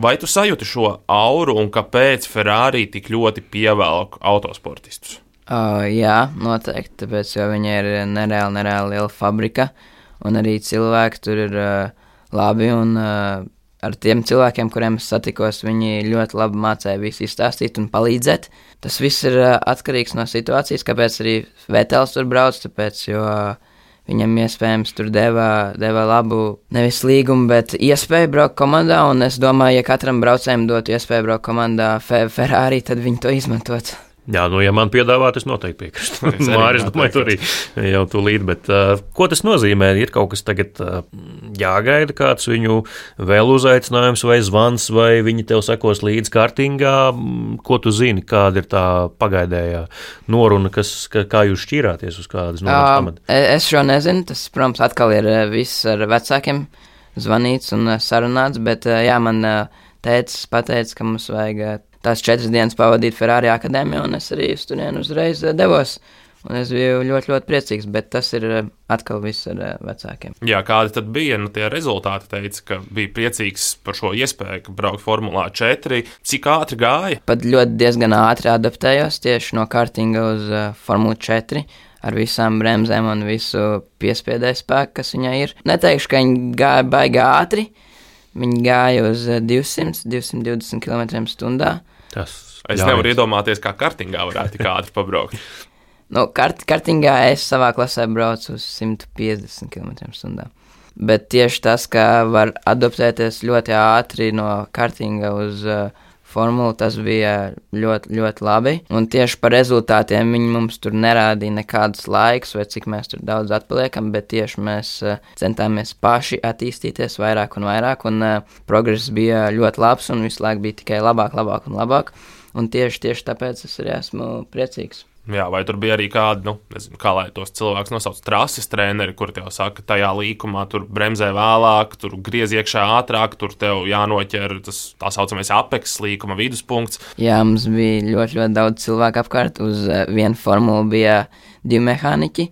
Vai tu sajūti šo auru un kāpēc Ferrari tik ļoti pievelk autosportistus? Uh, jā, noteikti, tāpēc, jo viņa ir nereāli, nereāli liela fabrika, un arī cilvēki tur ir uh, labi, un uh, ar tiem cilvēkiem, kuriem es satikos, viņi ļoti labi mācīja visu izstāstīt un palīdzēt. Tas viss ir uh, atkarīgs no situācijas, kāpēc arī Vētels tur brauc, tāpēc, jo viņam iespējams tur deva, deva labu, nevis līgumu, bet iespēju braukt komandā, un es domāju, ja katram braucējam dotu iespēju braukt komandā Fe Ferrari, tad viņi to izmantotu. Jā, nu, ja man piedāvāt, es noteikti piekrītu. Mārcis, domāju, tur arī jau tūlīt. Bet, uh, ko tas nozīmē? Ir kaut kas tagad uh, jāgaida, kāds viņu vēl uzaicinājums vai zvans, vai viņi tev sekos līdz kārtīgā. Ko tu zini, kāda ir tā pagaidējā noruna, kas, ka, kā jūs šķirāties uz kādas norunas pamata? Uh, es šo nezinu. Tas, protams, atkal ir viss ar vecākiem zvanīts un sarunāts, bet uh, jā, man uh, tēcis pateica, ka mums vajag tās četras dienas pavadīt Ferrari akadēmijā, un es arī uz turieni uzreiz eh, devos. Un es biju ļoti, ļoti priecīgs, bet tas ir eh, atkal viss ar eh, vecākiem. Jā, kādi tad bija nu, tie rezultāti? Teica, ka bija priecīgs par šo iespēju, braukt Formulā 4. Cik ātri gāja? Pat ļoti diezgan ātri adaptējos tieši no kartinga uz Formula 4 ar visām bremzēm un visu piespiedēju spēku, kas viņai ir. Neteikšu, ka viņi gāja baigā ātri. Viņi gāja uz 200, 220 km/h. Tas es ļaujas. nevaru iedomāties, kā kartingā varētu tik ātri pabraukt. nu, kart, kartingā es savā klasē braucu uz 150 km/h. Bet tieši tas, ka var adaptēties ļoti ātri no kartinga uz uh, formulu, tas bija ļoti, ļoti labi. Un tieši par rezultātiem viņi mums tur nerādīja nekādus laikus, vai cik mēs tur daudz atpaliekam, bet tieši mēs uh, centāmies paši attīstīties vairāk un vairāk, un uh, progress bija ļoti labs, un visu laiku bija tikai labāk, labāk un labāk. Un tieši, tieši tāpēc es arī esmu priecīgs. Jā, vai tur bija arī kādi, nu, nezinu, kā lai tos cilvēkus nosauc, trases treneri, kur tev saka, tajā līkumā tur bremzē vēlāk, tur griez iekšā ātrāk, tur tev jānoķer tas tā saucamais apeks līkuma viduspunkts. Jā, mums bija ļoti, ļoti daudz cilvēku apkārt. Uz uh, vienu formulu bija divi mehāniķi,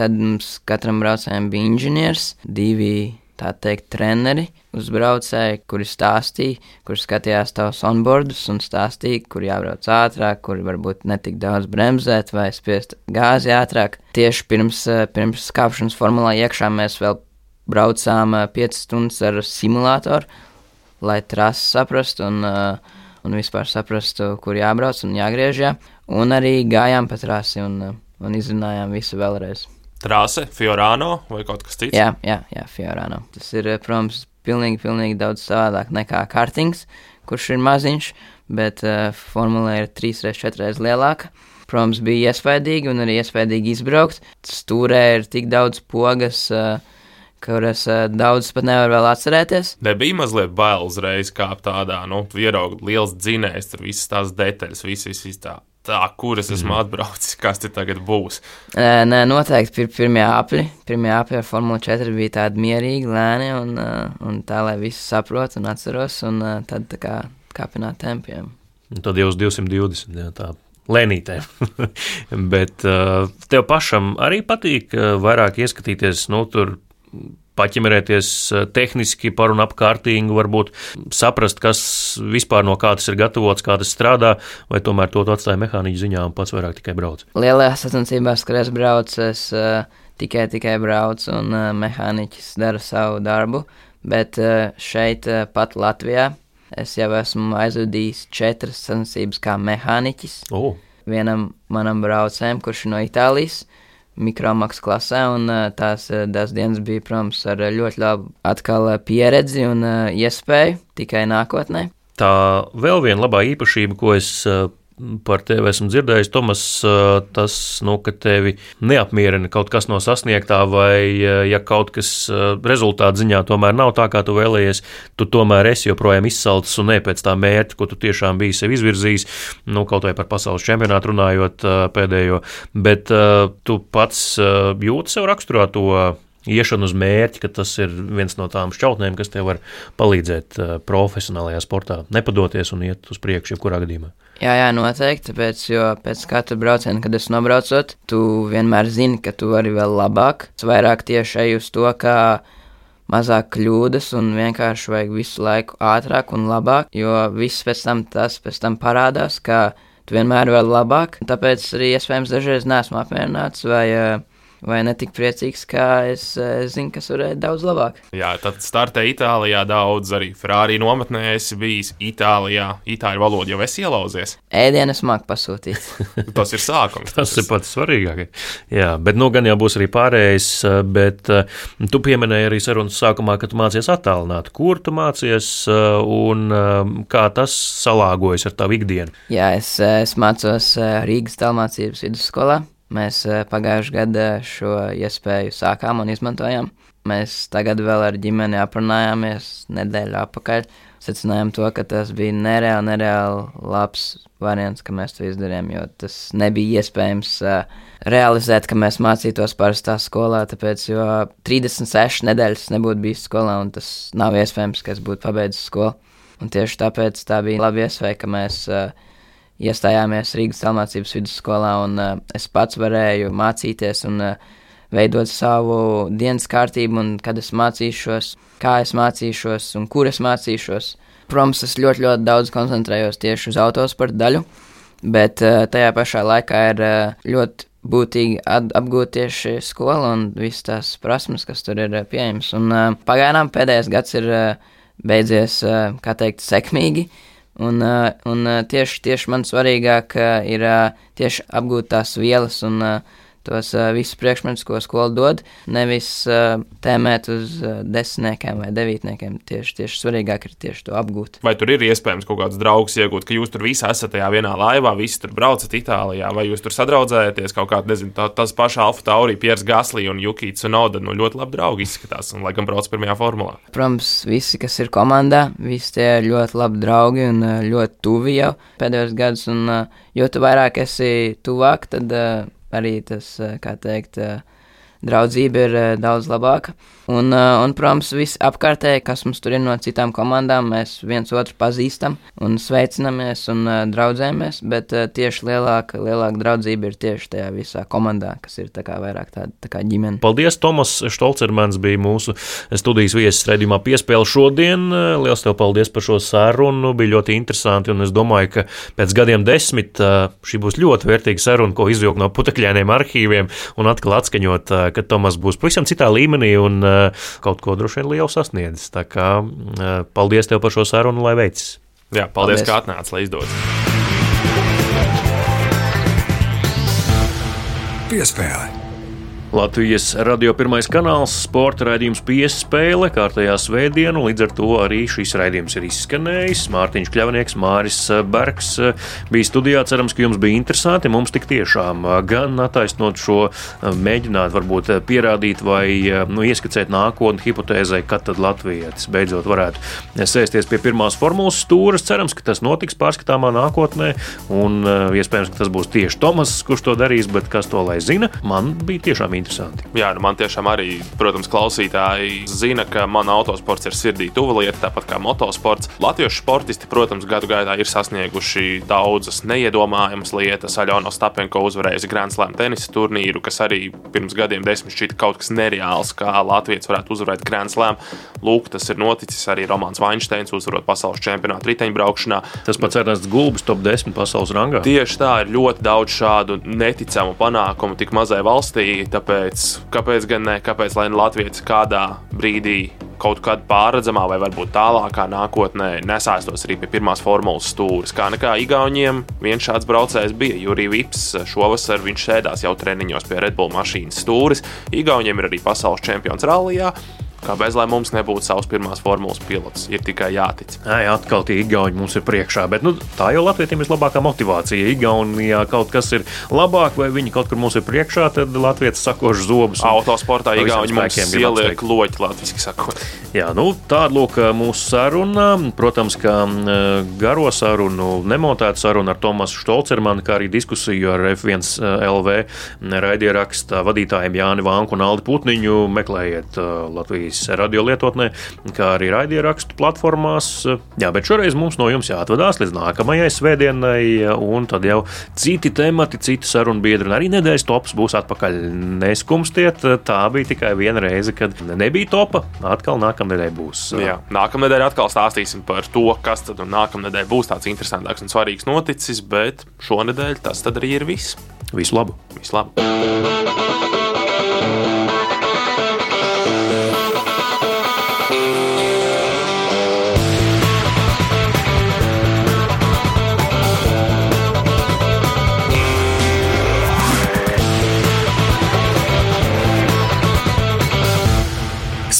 tad mums katram braucējiem bija inženieris, divi tā teikt, treneri uz braucēju, kuri stāstīja, kur skatījās tavus onboardus un stāstīja, kur jābrauc ātrāk, kur varbūt netik daudz bremzēt vai spiest gāzi ātrāk. Tieši pirms, eh, pirms kāpšanas formulā iekšā mēs vēl braucām 5 eh, stundas ar simulātoru, lai trasi saprastu un, eh, un vispār saprastu, kur jābrauc un jāgriež. Jā. Un arī gājām pa trasi un, un izrunājām visu vēlreiz trāse, Fiorano vai kaut kas cits? Jā, jā, jā Fiorano. Tas ir, eh, protams, pilnīgi, pilnīgi daudz savādāk nekā kartings, kurš ir maziņš, bet uh, formula ir trīs reizes, četras reizes lielāka. Protams, bija iespaidīgi un arī iespaidīgi izbraukt. Stūrē ir tik daudz pogas. Uh, kuras uh, daudz pat nevar vēl atcerēties. Nebija mazliet bail uzreiz kāpt tādā, nu, ieraugot liels dzinējs, tur visas tās detaļas, visas, visas tā tā, kur es esmu mm. atbraucis, kas te tagad būs? Nē, noteikti pir pirmie apli. Pirmie apli ar Formuli 4 bija tādi mierīgi, lēni un, un tā, lai visi saprot un atceros, un tad tā kā kāpināt tempiem. Un tad jau uz 220. Jā, tā lēnītēm. Bet uh, tev pašam arī patīk uh, vairāk ieskatīties, nu, tur paķemerēties eh, tehniski par un ap kārtīgu, varbūt saprast, kas vispār no kā tas ir gatavots, kā tas strādā, vai tomēr to atstāja mehāniķa ziņā un pats vairāk tikai brauc. Lielajās sacensībās, kad es braucu, es uh, tikai, tikai braucu un uh, mehāniķis dara savu darbu, bet uh, šeit uh, pat Latvijā es jau esmu aizvadījis četras sacensības kā mehāniķis. Oh. Vienam manam braucējam, kurš ir no Itālijas, mikromaksu klasē, un tās, tās dienas bija, protams, ar ļoti labu atkal pieredzi un iespēju tikai nākotnē. Tā vēl viena labā īpašība, ko es par tevi esmu dzirdējis, Tomas, tas, nu, ka tevi neapmierina kaut kas no sasniegtā, vai ja kaut kas rezultātu ziņā tomēr nav tā, kā tu vēlējies, tu tomēr esi joprojām izsalcis un ne pēc tā mērķa, ko tu tiešām biji sev izvirzījis, nu, kaut vai par pasaules čempionātu runājot pēdējo, bet tu pats jūti sev raksturā to iešana uz mērķi, ka tas ir viens no tām šķautnēm, kas tev var palīdzēt profesionālajā sportā, nepadoties un iet uz priekšu, jebkurā gadījumā. Jā, jā, noteikti. Tāpēc, jo pēc katra brauciena, kad es nobraucot, tu vienmēr zini, ka tu vari vēl labāk. Es vairāk tieši eju uz to, kā mazāk kļūdas un vienkārši vajag visu laiku ātrāk un labāk, jo viss pēc tam tas pēc tam parādās, ka tu vienmēr vēl labāk. Tāpēc arī iespējams dažreiz neesmu apmierināts vai uh, vai ne tik priecīgs, kā es, es zinu, kas varēja daudz labāk. Jā, tad startē Itālijā daudz arī Ferrari nometnē. Es biju Itālijā, itāļu valodu jau esi ielauzies. Ēdienas māk pasūtīt. tas ir sākums. tas ir pats svarīgākais. Jā, bet nu gan jau būs arī pārējais, bet uh, tu pieminēji arī sarunas sākumā, ka tu mācies attālināt. Kur tu mācies un kā tas salāgojas ar tavu ikdienu? Jā, es, es mācos Rīgas tālmācības vidusskolā. Mēs eh, pagājušajā gadā šo iespēju sākām un izmantojām. Mēs tagad vēl ar ģimeni aprunājāmies nedēļu atpakaļ. Secinājām to, ka tas bija nereāli, nereāli labs variants, ka mēs to izdarījām, jo tas nebija iespējams uh, realizēt, ka mēs mācītos parastā skolā, tāpēc, jo 36 nedēļas nebūtu bijis skolā, un tas nav iespējams, ka es būtu pabeidzis skolu. Un tieši tāpēc tā bija laba iespēja, ka mēs uh, iestājāmies Rīgas tālmācības vidusskolā, un uh, es pats varēju mācīties un uh, veidot savu dienas kārtību, un kad es mācīšos, kā es mācīšos un kur es mācīšos. Protams, es ļoti, ļoti daudz koncentrējos tieši uz autosporta daļu, bet uh, tajā pašā laikā ir uh, ļoti būtīgi apgūt tieši skolu un visas tās prasmes, kas tur ir uh, pieejamas. Un uh, pagaidām pēdējais gads ir uh, beidzies, uh, kā teikt, sekmīgi. Uh, Un, uh, un uh, tieši, tieši man svarīgāk uh, ir tieši apgūt tās vielas un tos uh, visus priekšmetus, ko skola dod, nevis uh, tēmēt uz uh, desmitniekiem vai devītniekiem. Tieši, tieši svarīgāk ir tieši to apgūt. Vai tur ir iespējams kaut kāds draugs iegūt, ka jūs tur visi esat tajā vienā laivā, visi tur braucat Itālijā, vai jūs tur sadraudzējaties kaut kādā, nezinu, tā, tas pašā Alfa Taurī, Piers Gaslī un Jukīts Nauda, nu ļoti labi draugi izskatās un laikam brauc pirmajā formulā. Protams, visi, kas ir komandā, visi tie ir ļoti labi draugi un ļoti tuvi jau pēdējos gadus, un jo tu vairāk esi tuvāk, tad arī tas, eh, kā teikt, uh, draudzība ir uh, daudz labāka. Un, uh, un, protams, visi apkārtēji, kas mums tur ir no citām komandām, mēs viens otru pazīstam un sveicinamies un uh, draudzējamies, bet uh, tieši lielāka, lielāka draudzība ir tieši tajā visā komandā, kas ir tā kā vairāk tāda tā kā ģimene. Paldies, Tomas Štolcermans bija mūsu studijas viesis redzījumā piespēle šodien. Liels tev paldies par šo sarunu, bija ļoti interesanti, un es domāju, ka pēc gadiem desmit šī būs ļoti vērtīga saruna, ko izvilkt no putekļainiem arhīviem un atkal atskaņot ka Tomas būs pavisam citā līmenī un uh, kaut ko droši vien lielu sasniedzis. Tā kā uh, paldies tev par šo sarunu, lai veicas. Jā, paldies, paldies. ka atnācāt, lai izdodas. Piespēle. Latvijas radio pirmais kanāls, sporta raidījums piespēle kārtējā svētdienu, līdz ar to arī šis raidījums ir izskanējis. Mārtiņš Kļavnieks, Māris Bergs bija studijā, cerams, ka jums bija interesanti. Mums tik tiešām gan attaisnot šo, mēģināt varbūt pierādīt vai nu, ieskicēt nākotni hipotēzai, kad tad Latvijas beidzot varētu sēsties pie pirmās formulas stūres. Cerams, ka tas notiks pārskatāmā nākotnē, un iespējams, ka tas būs tieši Tomas, kurš to darīs, bet kas to lai zina, man bija tiešām interesanti interesanti. Jā, nu man tiešām arī, protams, klausītāji zina, ka man autosports ir sirdī tuva lieta, tāpat kā motosports. Latviešu sportisti, protams, gadu gaitā ir sasnieguši daudzas neiedomājamas lietas. Aļona Stapenko uzvarējusi Grand Slam tenisa turnīru, kas arī pirms gadiem desmit šķita kaut kas nereāls, kā Latvijas varētu uzvarēt Grand Slam. Lūk, tas ir noticis arī Romanis Vainsteins uzvarot pasaules čempionātu riteņbraukšanā. Tas pats Ernsts Gulbis top 10 pasaules rangā. Tieši tā ir ļoti daudz šādu neticamu panākumu tik mazai valstī. Tāpēc Kāpēc, kāpēc gan ne? Kāpēc lai Latvijas kādā brīdī kaut kādā pārredzamā vai varbūt tālākā nākotnē nesēstos arī pie pirmās formulas stūres. Kā nekā Igauniem viens šāds braucējs bija Jurijs Vips. Šovasar viņš sēdās jau treniņos pie Red Bull mašīnas stūres. Igauniem ir arī pasaules čempions rallijā. Kāpēc lai mums nebūtu savs pirmās formulas pilots? Ir tikai jātic. Jā, atkal tie igauni mums ir priekšā, bet nu, tā jau Latvijam ir vislabākā motivācija. Igaunijā kaut kas ir labāk, vai viņi kaut kur mums ir priekšā, tad Latvijas sakoš zobus. Autosportā Igauni mums ieliek loķi, latviski sakot. Jā, nu, tāda lūk mūsu saruna. Protams, ka garo sarunu, nemotētu sarunu ar Tomasu Štolcermanu, kā arī diskusiju ar F1 LV raidieraksta vadītājiem Jāni Vanku un Aldi Putniņu. Meklējiet Latvijas radiolietotnē, kā arī raidierakstu platformās. Jā, bet šoreiz mums no jums jāatvadās līdz nākamajai svētdienai, un tad jau citi temati, citi sarunu biedri un arī nedēļas tops būs atpakaļ. Neskumstiet, tā bija tikai viena reize, kad nebija topa. Atkal nākamnedēļ būs. Jā, nākamnedēļ atkal stāstīsim par to, kas tad nākamnedēļ būs tāds interesantāks un svarīgs noticis, bet šonadēļ tas arī ir viss. Visu labu! Visu labu.